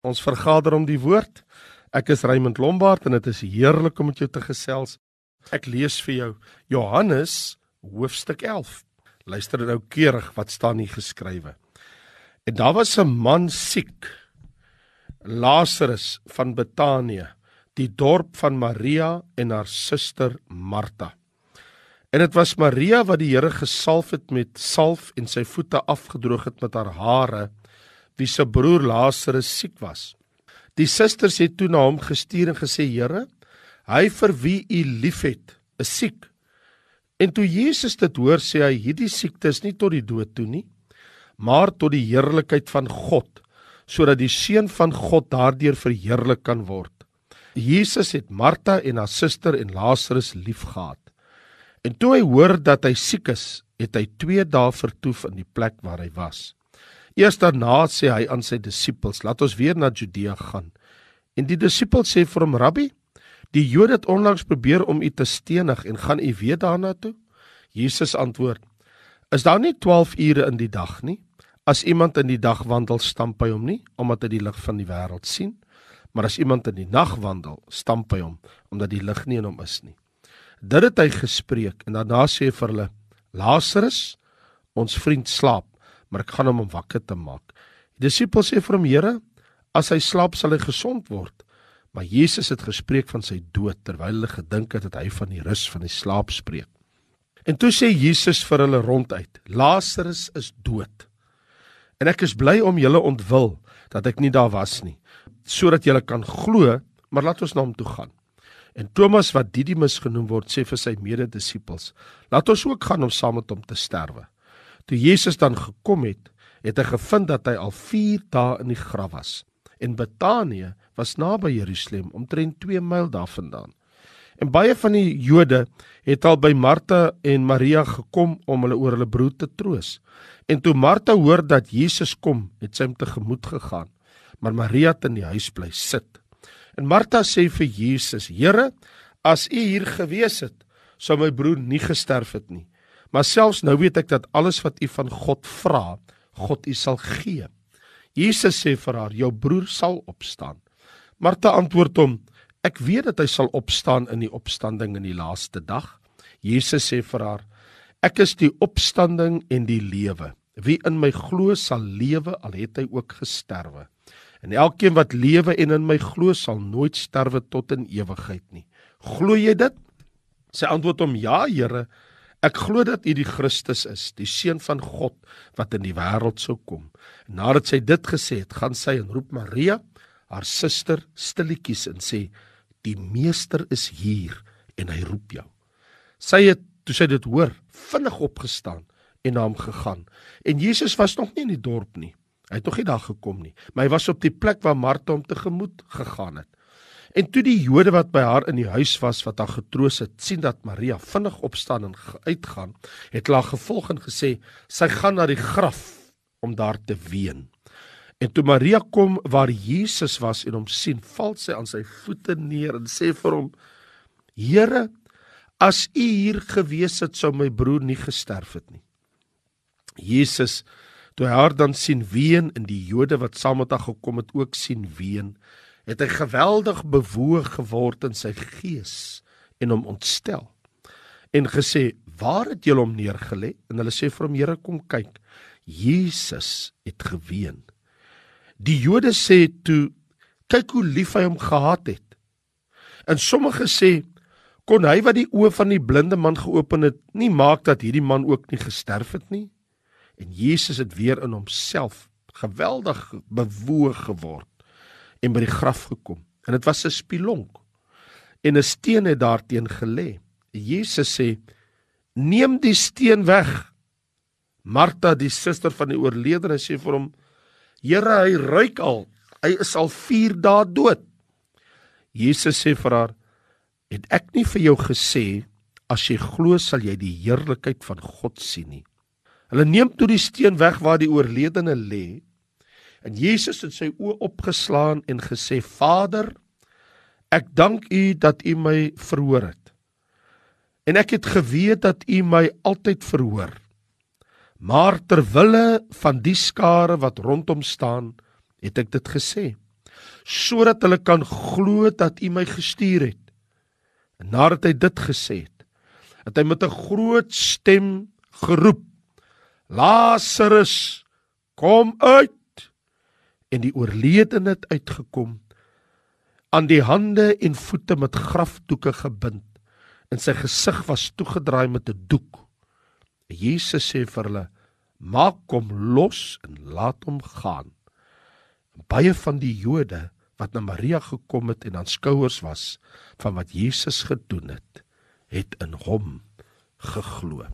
Ons vergader om die woord. Ek is Raymond Lombard en dit is heerlik om met jou te gesels. Ek lees vir jou Johannes hoofstuk 11. Luister nou keurig wat staan hier geskrywe. En daar was 'n man siek, Lazarus van Betanië, die dorp van Maria en haar suster Martha. En dit was Maria wat die Here gesalf het met salf en sy voete afgedroog het met haar hare wie se broer Lazarus siek was. Die susters het toe na hom gestuur en gesê: "Here, hy vir wie u liefhet, is siek." En toe Jesus dit hoor, sê hy: "Hierdie siekte is nie tot die dood toe nie, maar tot die heerlikheid van God, sodat die seun van God daardeur verheerlik kan word." Jesus het Martha en haar suster en Lazarus liefgehad. En toe hy hoor dat hy siek is, het hy 2 dae vertoef in die plek waar hy was. Eers daarna sê hy aan sy disippels: "Laat ons weer na Judea gaan." En die disippels sê vir hom: "Rabbi, die Jode het onlangs probeer om u te stenig en gaan u weer daarna toe?" Jesus antwoord: "Is daar nie 12 ure in die dag nie? As iemand in die dag wandel, stamp hy hom nie omdat hy die lig van die wêreld sien, maar as iemand in die nag wandel, stamp hy hom omdat die lig nie in hom is nie." Dit het hy gespreek en daarna sê hy vir hulle: "Lazarus, ons vriend slaap." Maar ek gaan hom om wakker te maak. Die disipels sê vir hom: "Here, as hy slaap, sal hy gesond word." Maar Jesus het gespreek van sy dood terwyl hulle gedink het dat hy van die rus van die slaap spreek. En toe sê Jesus vir hulle ronduit: "Lazarus is dood. En ek is bly om julle ontwil dat ek nie daar was nie, sodat julle kan glo, maar laat ons na hom toe gaan." En Thomas wat Didimus genoem word, sê vir sy mede-disippels: "Laat ons ook gaan om saam met hom te sterwe." Toe Jesus dan gekom het, het hy gevind dat hy al 4 dae in die graf was. En Betanië was naby Jerusalem, omtrent 2 myl daarvandaan. En baie van die Jode het al by Martha en Maria gekom om hulle oor hulle broer te troos. En toe Martha hoor dat Jesus kom, het sy hom tegemoet gegaan, maar Maria het in die huis bly sit. En Martha sê vir Jesus: "Here, as U hier gewees het, sou my broer nie gesterf het nie." Maar selfs nou weet ek dat alles wat u van God vra, God u sal gee. Jesus sê vir haar: "Jou broer sal opstaan." Martha antwoord hom: "Ek weet dat hy sal opstaan in die opstanding in die laaste dag." Jesus sê vir haar: "Ek is die opstanding en die lewe. Wie in my glo sal lewe al het hy ook gesterwe. En elkeen wat lewe en in my glo sal nooit sterwe tot in ewigheid nie." Glo jy dit? Sy antwoord hom: "Ja, Here." Ek glo dat U die Christus is, die seun van God wat in die wêreld sou kom. Nadat sy dit gesê het, gaan sy en roep Maria, haar suster, stilletjies en sê: "Die Meester is hier en hy roep jou." Sy het toe sy dit hoor, vinnig opgestaan en na hom gegaan. En Jesus was nog nie in die dorp nie. Hy het nog nie daar gekom nie, maar hy was op die plek waar Martha hom tegemoet gegaan het. En toe die Jode wat by haar in die huis was wat haar getroos het, sien dat Maria vinnig opstaan en uitgaan, het hulle gevolg en gesê sy gaan na die graf om daar te ween. En toe Maria kom waar Jesus was en hom sien, val sy aan sy voete neer en sê vir hom: "Here, as U hier gewees het, sou my broer nie gesterf het nie." Jesus toe haar dan sien ween en die Jode wat saam met haar gekom het ook sien ween, het hy geweldig bewoog geword in sy gees en hom ontstel en gesê waar het julle hom neergelê? En hulle sê vir hom Here kom kyk Jesus het geween. Die Jode sê toe kyk hoe lief hy hom gehad het. En sommige sê kon hy wat die oë van die blinde man geopen het nie maak dat hierdie man ook nie gesterf het nie? En Jesus het weer in homself geweldig bewoog geword en by die graf gekom. En dit was 'n spilonk en 'n steen het daarteen gelê. Jesus sê: "Neem die steen weg." Martha, die suster van die oorledene, sê vir hom: "Here, hy ruik al. Hy is al 4 dae dood." Jesus sê vir haar: "Het ek nie vir jou gesê as jy glo sal jy die heerlikheid van God sien nie?" Hulle neem toe die steen weg waar die oorledene lê En Jesus het sy oë opgeslaan en gesê: "Vader, ek dank U dat U my verhoor het. En ek het geweet dat U my altyd verhoor. Maar ter wille van die skare wat rondom staan, het ek dit gesê, sodat hulle kan glo dat U my gestuur het. En nadat hy dit gesê het, het hy met 'n groot stem geroep: Lazarus, kom uit! En die oorledene het uitgekom aan die hande en voete met grafdoeke gebind en sy gesig was toegedraai met 'n doek. Jesus sê vir hulle: "Maak hom los en laat hom gaan." Baie van die Jode wat na Maria gekom het en aanskouers was van wat Jesus gedoen het, het in hom geglo.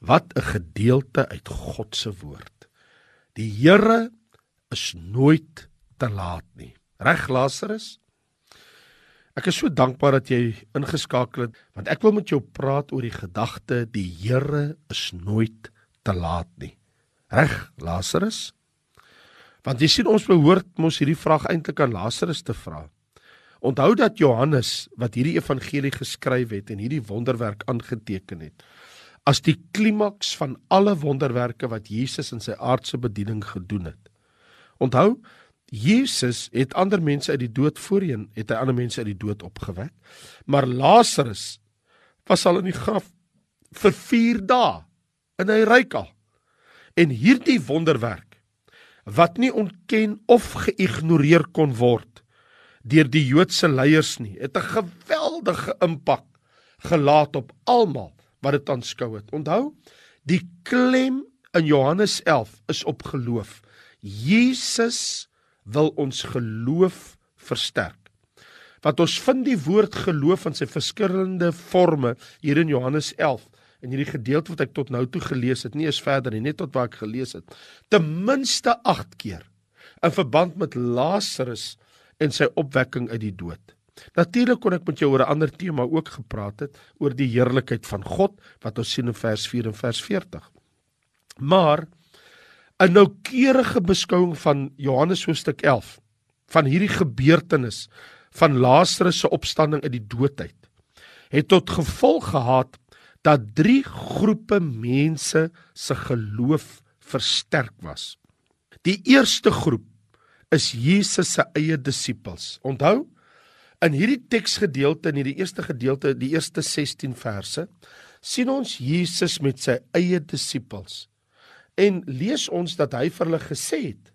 Wat 'n gedeelte uit God se woord. Die Here is nooit te laat nie. Reg Lazarus? Ek is so dankbaar dat jy ingeskakel het want ek wil met jou praat oor die gedagte die Here is nooit te laat nie. Reg Lazarus? Want jy sien ons behoort mos hierdie vraag eintlik aan Lazarus te vra. Onthou dat Johannes wat hierdie evangelie geskryf het en hierdie wonderwerk aangeteken het as die klimaks van alle wonderwerke wat Jesus in sy aardse bediening gedoen het. Onthou, Jesus het ander mense uit die dood voorheen, het hy ander mense uit die dood opgewek. Maar Lazarus was al in die graf vir 4 dae en hy ryk al. En hierdie wonderwerk wat nie ontken of geïgnoreer kon word deur die Joodse leiers nie, het 'n geweldige impak gelaat op almal wat dit aanskou het. Onthou, die klem in Johannes 11 is op geloof. Jesus wil ons geloof versterk. Wat ons vind die woord geloof in sy verskillende forme hier in Johannes en hierdie gedeelte wat ek tot nou toe gelees het, nie eens verder nie, net tot waar ek gelees het, ten minste 8 keer in verband met Lazarus en sy opwekking uit die dood. Natuurlik kon ek met jou oor 'n ander tema ook gepraat het oor die heerlikheid van God wat ons sien in vers 4 en vers 40. Maar 'n noukeurige beskouing van Johannes hoofstuk 11 van hierdie gebeurtenis van Lazarus se opstanding uit die dood uit het tot gevolg gehad dat drie groepe mense se geloof versterk was. Die eerste groep is Jesus se eie disippels. Onthou, in hierdie teksgedeelte in hierdie eerste gedeelte, die eerste 16 verse, sien ons Jesus met sy eie disippels. En lees ons dat hy vir hulle gesê het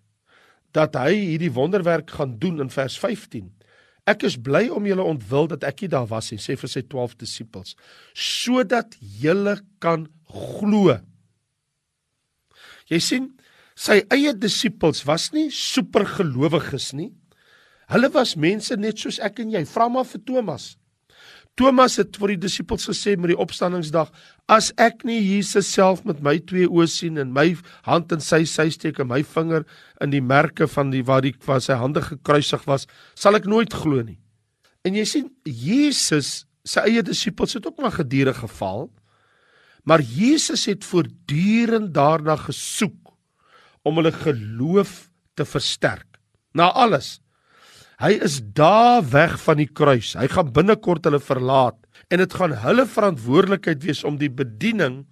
dat hy hierdie wonderwerk gaan doen in vers 15. Ek is bly om julle ontwil dat ek nie daar was nie, sê vir sy 12 disippels, sodat julle kan glo. Jy sien, sy eie disippels was nie supergelowiges nie. Hulle was mense net soos ek en jy. Vra maar vir Thomas. Thomas het vir die disippels gesê met die opstanningsdag: "As ek nie Jesus self met my twee oë sien en my hand in sy sy steek en my vinger in die merke van die waar die van sy hande gekruisig was, sal ek nooit glo nie." En jy sien Jesus se eie disippels het ook maar gedurende geval. Maar Jesus het voortdurend daarna gesoek om hulle geloof te versterk. Na alles Hy is daar weg van die kruis. Hy gaan binnekort hulle verlaat en dit gaan hulle verantwoordelikheid wees om die bediening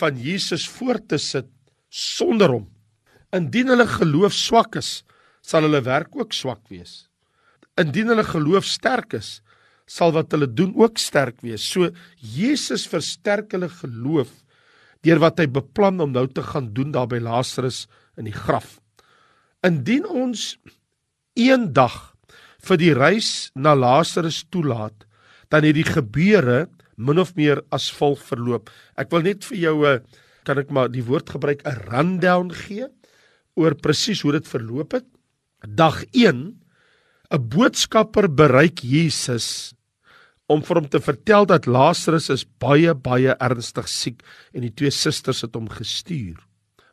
van Jesus voort te sit sonder hom. Indien hulle geloof swak is, sal hulle werk ook swak wees. Indien hulle geloof sterk is, sal wat hulle doen ook sterk wees. So Jesus versterk hulle geloof deur wat hy beplan om nou te gaan doen daar by Lazarus in die graf. Indien ons eendag vir die reis na Lazarus toelaat, dan het die gebeure min of meer as volg verloop. Ek wil net vir jou 'n eh, kan ek maar die woord gebruik 'n rundown gee oor presies hoe dit verloop het. Dag 1 'n boodskapper bereik Jesus om vir hom te vertel dat Lazarus is baie baie ernstig siek en die twee susters het hom gestuur.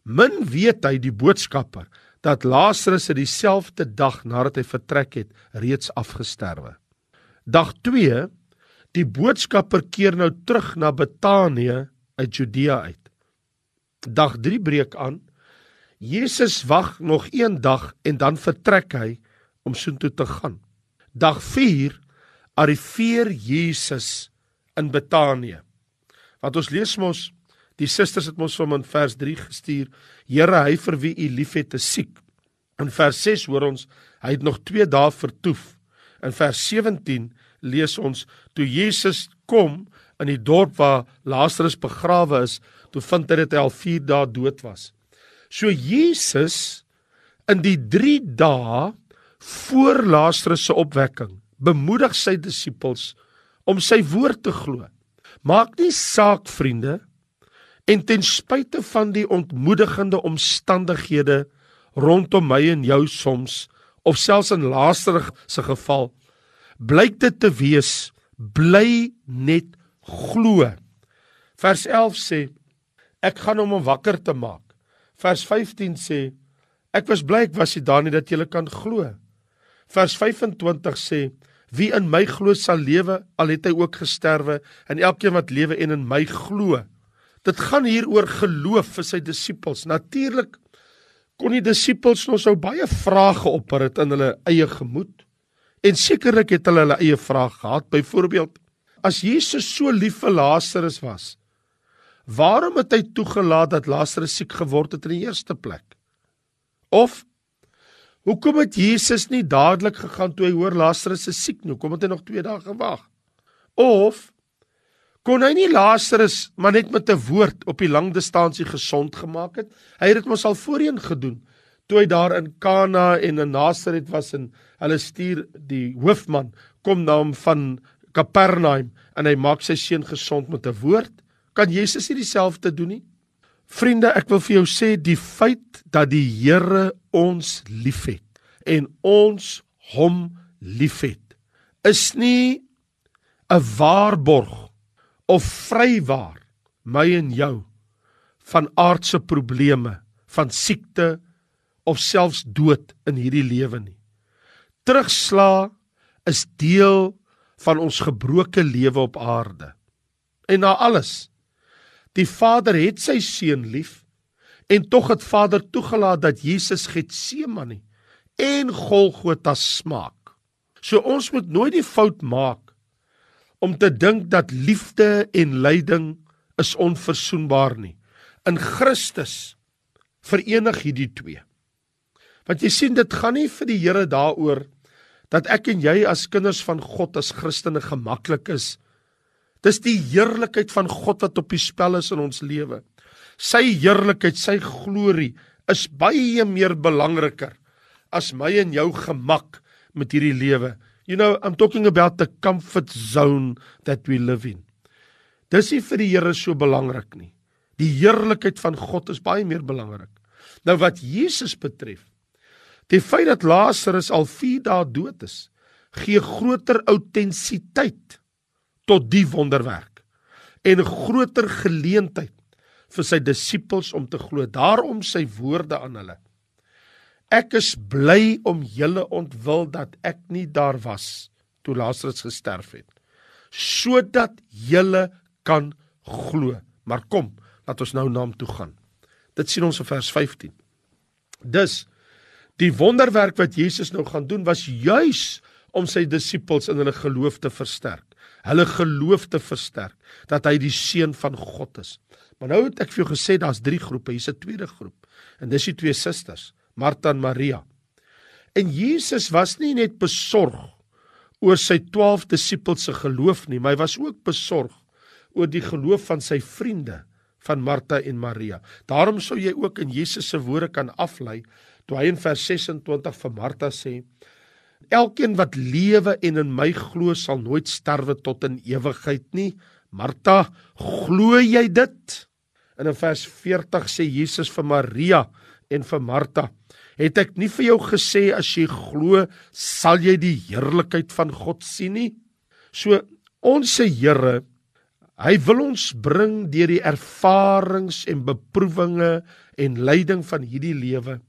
Min weet hy die boodskapper dat Lazarus se dieselfde dag nadat hy vertrek het reeds afgesterwe. Dag 2 die boodskapper keer nou terug na Betanië uit Judea uit. Dag 3 breek aan. Jesus wag nog een dag en dan vertrek hy om soontoe te gaan. Dag 4 arriveer Jesus in Betanië. Wat ons lees mos Die susters het mos hom in vers 3 gestuur: Here, hy vir wie u liefhet, is siek. In vers 6 hoor ons hy het nog 2 dae vertoef. In vers 17 lees ons toe Jesus kom in die dorp waar Lazarus begrawe is, toe vind hy dat hy al 4 dae dood was. So Jesus in die 3 dae voor Lazarus se opwekking bemoedig sy disippels om sy woord te glo. Maak nie saak vriende en ten spyte van die ontmoedigende omstandighede rondom my en jou soms of selfs in Lazarus se geval blyk dit te wees bly net glo. Vers 11 sê ek gaan hom om wakker te maak. Vers 15 sê ek was bly ek was nie daar nie dat jy kan glo. Vers 25 sê wie in my glo sal lewe al het hy ook gesterwe en elkeen wat lewe en in my glo. Dit gaan hier oor geloof vir sy disippels. Natuurlik kon die disippels nog sou baie vrae geopper het in hulle eie gemoed. En sekerlik het hulle hulle eie vrae gehad. Byvoorbeeld, as Jesus so lief vir Lazarus was, waarom het hy toegelaat dat Lazarus siek geword het in die eerste plek? Of hoekom het Jesus nie dadelik gegaan toe hy hoor Lazarus is siek nie? Hoekom het hy nog 2 dae gewag? Of kon hy nie Lazarus maar net met 'n woord op die lang distansie gesond gemaak het? Hy het dit mos al voorheen gedoen toe hy daar in Kana en in Nasaret was en hulle stuur die hoofman kom na hom van Kapernaum en hy maak sy seun gesond met 'n woord. Kan Jesus nie dieselfde doen nie? Vriende, ek wil vir jou sê die feit dat die Here ons liefhet en ons hom liefhet is nie 'n waarborg of vrywaar my en jou van aardse probleme, van siekte, of selfs dood in hierdie lewe nie. Terugslag is deel van ons gebroke lewe op aarde. En na alles, die Vader het sy seun lief en tog het Vader toegelaat dat Jesus Getsemane en Golgotha smaak. So ons moet nooit die fout maak om te dink dat liefde en lyding is onverzoenbaar nie. In Christus verenig hierdie twee. Want jy sien dit gaan nie vir die Here daaroor dat ek en jy as kinders van God as Christene gemaklik is. Dis die heerlikheid van God wat op die spel is in ons lewe. Sy heerlikheid, sy glorie is baie meer belangriker as my en jou gemak met hierdie lewe. You know, I'm talking about the comfort zone that we live in. Dis nie vir die Here so belangrik nie. Die heerlikheid van God is baie meer belangrik. Nou wat Jesus betref, Die feit dat Lazarus al 4 dae dood is, gee groter autentiteit tot die wonderwerk en 'n groter geleentheid vir sy disippels om te glo. Daarom sy woorde aan hulle. Ek is bly om julle ontwil dat ek nie daar was toe Lazarus gesterf het sodat julle kan glo. Maar kom, laat ons nou na hom toe gaan. Dit sien ons in vers 15. Dus Die wonderwerk wat Jesus nou gaan doen was juis om sy disippels in hulle geloof te versterk. Hulle geloof te versterk dat hy die seun van God is. Maar nou het ek vir jou gesê daar's drie groepe, hier's 'n tweede groep. En dis die twee susters, Martha en Maria. En Jesus was nie net besorg oor sy 12 disippels se geloof nie, maar hy was ook besorg oor die geloof van sy vriende van Martha en Maria. Daarom sou jy ook in Jesus se woorde kan aflei toe hy in vers 26 vir Martha sê Elkeen wat lewe en in my glo sal nooit sterwe tot in ewigheid nie. Martha, glo jy dit? En in vers 40 sê Jesus vir Maria en vir Martha: "Het ek nie vir jou gesê as jy glo, sal jy die heerlikheid van God sien nie?" So ons se Here, hy wil ons bring deur die ervarings en beproewinge en lyding van hierdie lewe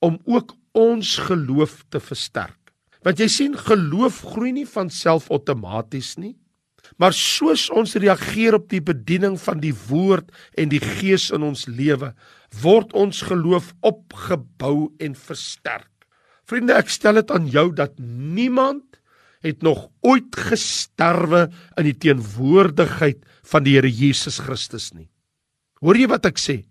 om ook ons geloof te versterk. Want jy sien geloof groei nie van self outomaties nie, maar soos ons reageer op die bediening van die woord en die gees in ons lewe, word ons geloof opgebou en versterk. Vriende, ek stel dit aan jou dat niemand het nog ooit gesterwe in die teenwoordigheid van die Here Jesus Christus nie. Hoor jy wat ek sê?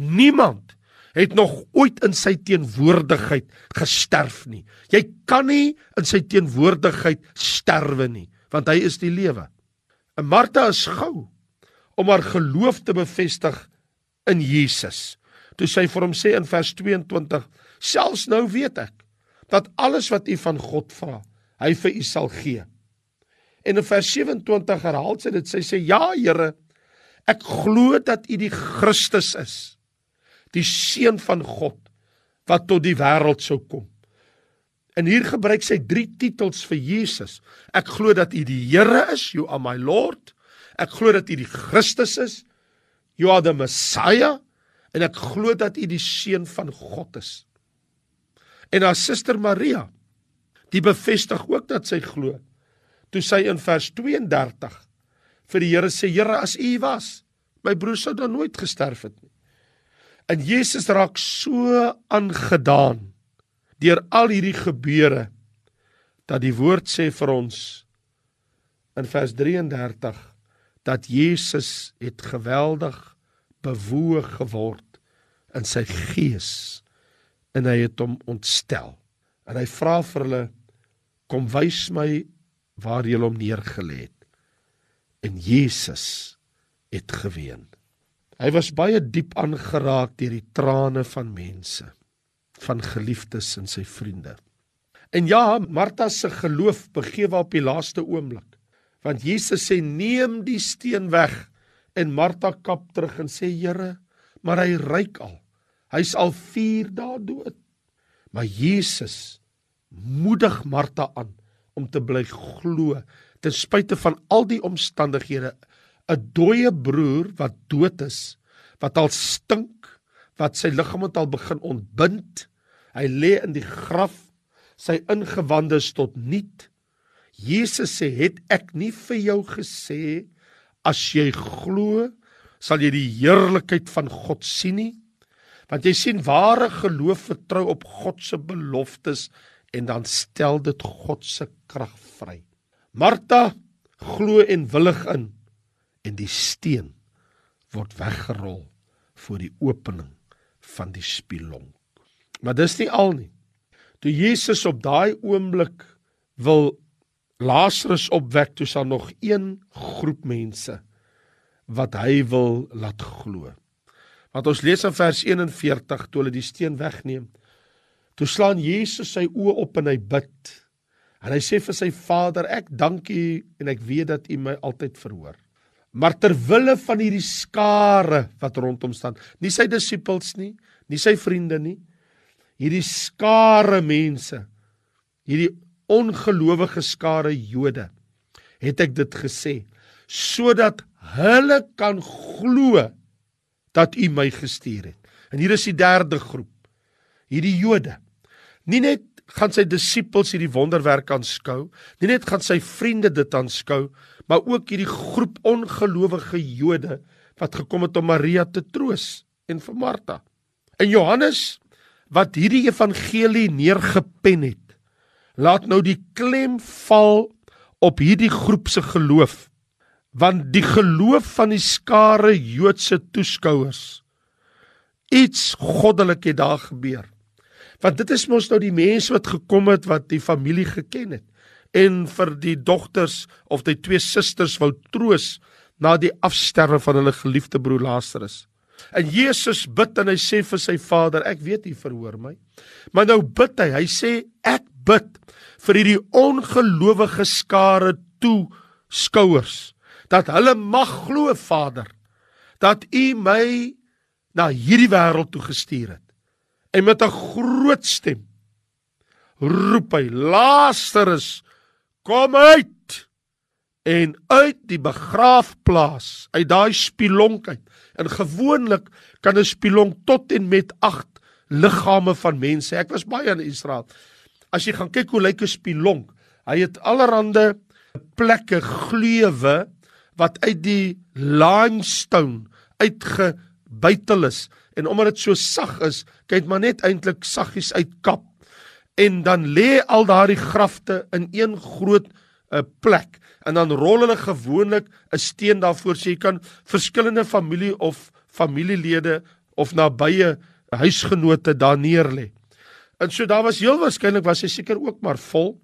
Niemand het nog ooit in sy teenwoordigheid gesterf nie. Jy kan nie in sy teenwoordigheid sterwe nie, want hy is die lewe. En Martha is gou om haar geloof te bevestig in Jesus. Toe sy vir hom sê in vers 22: "Selfs nou weet ek dat alles wat u van God vra, hy vir u sal gee." En in vers 27 herhaal sy dit. Sy sê: "Ja, Here, ek glo dat u die Christus is, die seun van God wat tot die wêreld sou kom." En hier gebruik sy drie titels vir Jesus. Ek glo dat U die Here is, you are my Lord. Ek glo dat U die Christus is, you are the Messiah, en ek glo dat U die seun van God is. En haar suster Maria, die bevestig ook dat sy glo. Toe sy in vers 32 vir die Here sê, Here, as U was, my broer sou dan nooit gesterf het nie. En Jesus raak so aangedaan deur al hierdie gebeure dat die woord sê vir ons in vers 33 dat Jesus het geweldig bewoog geword in sy gees en hy het hom ontstel. En hy vra vir hulle kom wys my waar jy hom neergelê het. En Jesus het geween. Hy was baie diep aangeraak deur die trane van mense van geliefdes en sy vriende. En ja, Martha se geloof begewe op die laaste oomblik. Want Jesus sê neem die steen weg en Martha kap terug en sê Here, maar hy ryk al. Hy's al 4 dae dood. Maar Jesus moedig Martha aan om te bly glo ten spyte van al die omstandighede. 'n Dooie broer wat dood is, wat al stink, wat sy liggaam het al begin ontbind. Hy lê in die graf, sy ingewande is tot niet. Jesus sê, "Het ek nie vir jou gesê as jy glo, sal jy die heerlikheid van God sien nie?" Want jy sien ware geloof vertrou op God se beloftes en dan stel dit God se krag vry. Martha glo en willig in en die steen word weggerol voor die opening van die spilong. Maar dis nie al nie. Toe Jesus op daai oomblik wil Lazarus opwek, toe sal nog een groep mense wat hy wil laat glo. Want ons lees in vers 41 toe hulle die steen wegneem. Toe slaan Jesus sy oë op en hy bid. En hy sê vir sy Vader, ek dank U en ek weet dat U my altyd verhoor. Maar ter wille van hierdie skare wat rondom staan, nie sy disippels nie, nie sy vriende nie, hierdie skare mense, hierdie ongelowige skare Jode, het ek dit gesê sodat hulle kan glo dat U my gestuur het. En hier is die derde groep. Hierdie Jode. Nie net gaan sy disippels hierdie wonderwerk aanskou, nie net gaan sy vriende dit aanskou, maar ook hierdie groep ongelowige Jode wat gekom het om Maria te troos en vir Martha. In Johannes wat hierdie evangelie neergepen het, laat nou die klem val op hierdie groep se geloof. Want die geloof van die skare Joodse toeskouers iets goddelik het daar gebeur. Want dit is mos nou die mense wat gekom het wat die familie geken het en vir die dogters of die twee susters wou troos na die afsterwe van hulle geliefde broer Lazarus. En Jesus bid en hy sê vir sy Vader, ek weet U verhoor my. Maar nou bid hy, hy sê ek bid vir hierdie ongelowige skare toe skouers dat hulle mag glo Vader dat U my na hierdie wêreld toe gestuur het. En met 'n groot stem roep hy: Lazarus, kom uit! En uit die begraafplaas, uit daai spilonk uit, En gewoonlik kan 'n spilong tot en met 8 liggame van mense. Ek was baie in Israel. As jy gaan kyk hoe lyk 'n spilong, hy het allerhande plekke gleuwe wat uit die limestone uitgebuitel is en omdat dit so sag is, kyk maar net eintlik saggies uitkap en dan lê al daardie grafte in een groot 'n uh, plek en dan rol hulle gewoonlik 'n steen daarvoor so jy kan verskillende familie of familielede of nabye huisgenote daar neer lê. En so daar was heel waarskynlik was hy seker ook maar vol.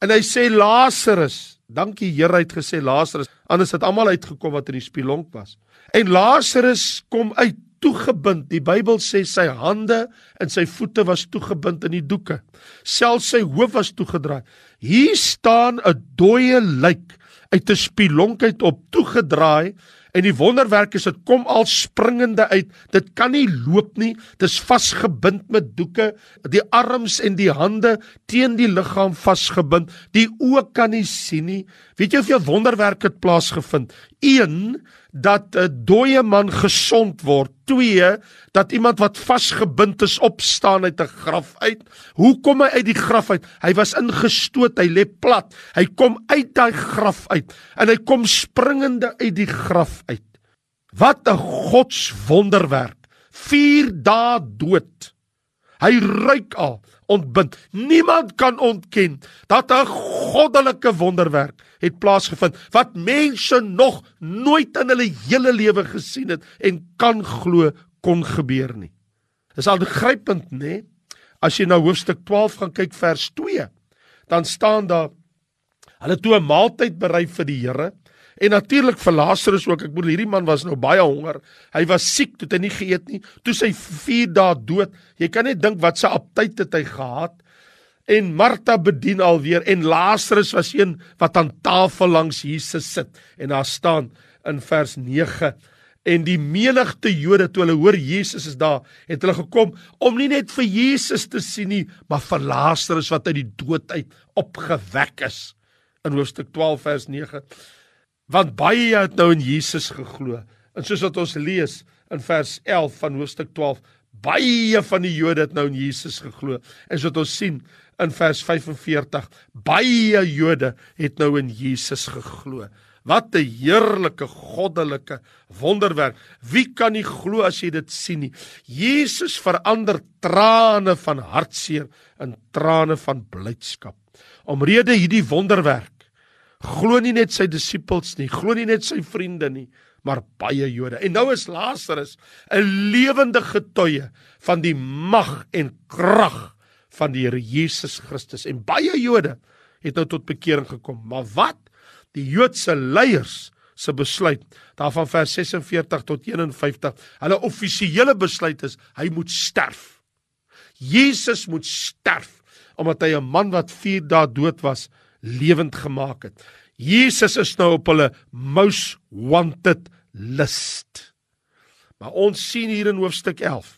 En hy sê Lazarus, dankie Here het gesê Lazarus, anders het almal uitgekom wat in die spilonk was. En Lazarus kom uit toegebind. Die Bybel sê sy hande en sy voete was toegebind in die doeke. Selfs sy hoof was toegedraai. Hier staan 'n dooie lijk uit 'n spilonk uit op toegedraai En die wonderwerk is dit kom al springende uit. Dit kan nie loop nie. Dit is vasgebind met doeke. Die arms en die hande teen die liggaam vasgebind. Die oë kan nie sien nie. Weet jy of jy wonderwerk het plaasgevind? 1 dat 'n dooie man gesond word. 2 dat iemand wat vasgebind is opstaan uit 'n graf uit. Hoe kom hy uit die graf uit? Hy was ingestoot, hy lê plat. Hy kom uit daai graf uit en hy kom springende uit die graf uit. Wat 'n godswonderwerk. 4 dae dood. Hy ruik al ontbind. Niemand kan ontken dat 'n goddelike wonderwerk het plaasgevind wat mense nog nooit in hulle hele lewe gesien het en kan glo kon gebeur nie. Dis al grypend, nê? As jy nou hoofstuk 12 gaan kyk vers 2, dan staan daar hulle toe 'n maaltyd berei vir die Here En natuurlik vir Lazarus ook. Ek bedoel hierdie man was nou baie honger. Hy was siek, toe het hy nie geëet nie. Toe sy 4 dae dood. Jy kan net dink wat sy aptyt het hy gehad. En Martha bedien alweer en Lazarus was een wat aan tafel langs Jesus sit. En daar staan in vers 9 en die menigte Jode toe hulle hoor Jesus is daar, het hulle gekom om nie net vir Jesus te sien nie, maar vir Lazarus wat uit die dood uit opgewek is. In hoofstuk 12 vers 9 want baie het nou in Jesus geglo. En soos wat ons lees in vers 11 van hoofstuk 12, baie van die Jode het nou in Jesus geglo. En soos wat ons sien in vers 45, baie Jode het nou in Jesus geglo. Wat 'n heerlike goddelike wonderwerk. Wie kan nie glo as jy dit sien nie? Jesus verander trane van hartseer in trane van blydskap. Omrede hierdie wonderwerk glo nie net sy disippels nie, glo nie net sy vriende nie, maar baie Jode. En nou is Lazarus 'n lewende getuie van die mag en krag van die Here Jesus Christus. En baie Jode het nou tot bekering gekom. Maar wat die Joodse leiers se besluit daarvan vers 46 tot 51, hulle offisiële besluit is hy moet sterf. Jesus moet sterf omdat hy 'n man wat 4 dae dood was lewend gemaak het. Jesus is nou op hulle most wanted list. Maar ons sien hier in hoofstuk 11.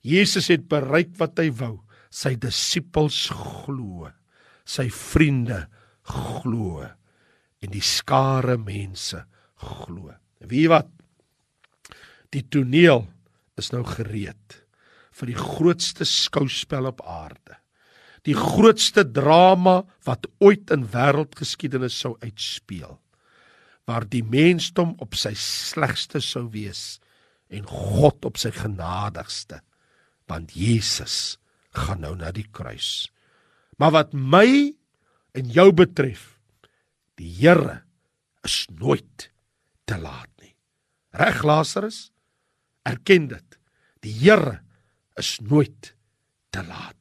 Jesus het bereik wat hy wou. Sy disippels glo. Sy vriende glo en die skare mense glo. Wie wat? Die toneel is nou gereed vir die grootste skouspel op aarde die grootste drama wat ooit in wêreldgeskiedenis sou uitspeel waar die mensdom op sy slegste sou wees en God op sy genadigste want Jesus gaan nou na die kruis. Maar wat my en jou betref die Here is nooit te laat nie. Reg Lazarus? Erken dit. Die Here is nooit te laat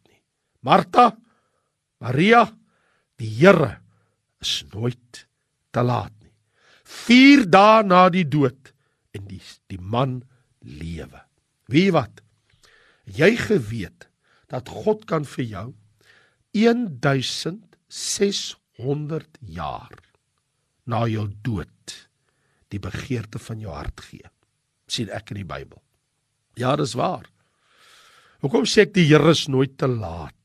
Martha, Maria, die Here is nooit te laat nie. 4 dae na die dood en die die man lewe. Wie wat? Jy geweet dat God kan vir jou 1600 jaar na jou dood die begeerte van jou hart gee. sien ek in die Bybel. Ja, dis waar. Hoekom sê ek die Here is nooit te laat?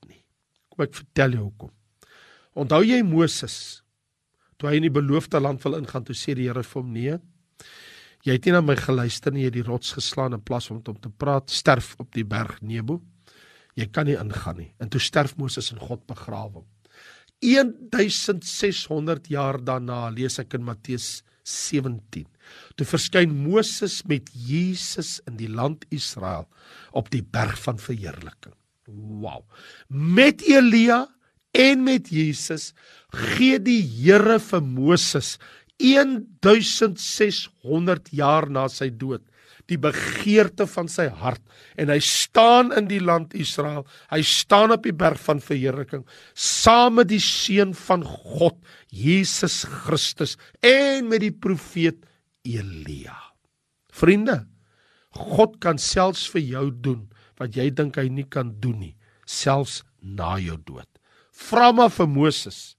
Kom ek vertel jou hoekom. Onthou jy Moses toe hy in die beloofde land wil ingaan toe sê die Here vir hom nee. Jy het nie na my geluister nie, jy het die rots geslaan in plaas om met hom te praat, sterf op die berg Nebo. Jy kan nie ingaan nie. En toe sterf Moses en God begrawe hom. 1600 jaar daarna lees ek in Matteus 17. Toe verskyn Moses met Jesus in die land Israel op die berg van verheerliking. Wow. Met Elia en met Jesus gee die Here vir Moses 1600 jaar na sy dood die begeerte van sy hart en hy staan in die land Israel. Hy staan op die berg van verheerliking saam met die seun van God, Jesus Christus en met die profeet Elia. Vriende, God kan selfs vir jou doen wat jy dink hy nie kan doen nie, selfs na jou dood. Vra maar vir Moses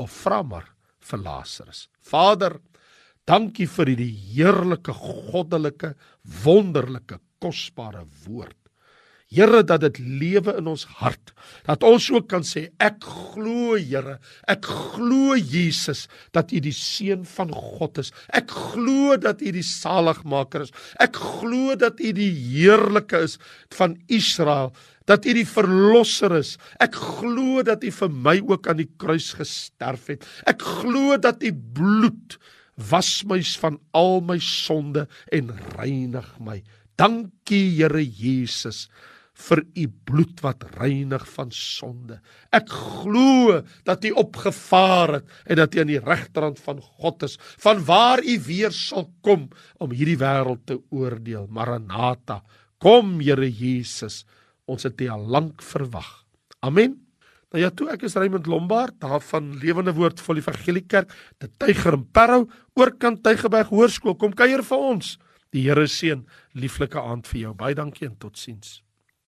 of vra maar vir Lazarus. Vader, dankie vir hierdie heerlike, goddelike, wonderlike, kosbare woord. Here dat dit lewe in ons hart. Dat ons ook kan sê ek glo Here, ek glo Jesus dat U die seun van God is. Ek glo dat U die saligmaker is. Ek glo dat U die heerlike is van Israel, dat U die verlosser is. Ek glo dat U vir my ook aan die kruis gesterf het. Ek glo dat U bloed was my van al my sonde en reinig my. Dankie Here Jesus vir u bloed wat reinig van sonde. Ek glo dat u opgevaar het en dat u aan die regterhand van God is, van waar u weer sal kom om hierdie wêreld te oordeel. Maranatha, kom Here Jesus. Ons het u al lank verwag. Amen. Nou ja, toe ek is Raymond Lombard, daar van Lewende Woord vol Evangelie Kerk, te Tyger en Parow, oorkant Tygerberg Hoërskool. Kom kuier vir ons. Die Here seën lieflike aand vir jou. Baie dankie en totsiens.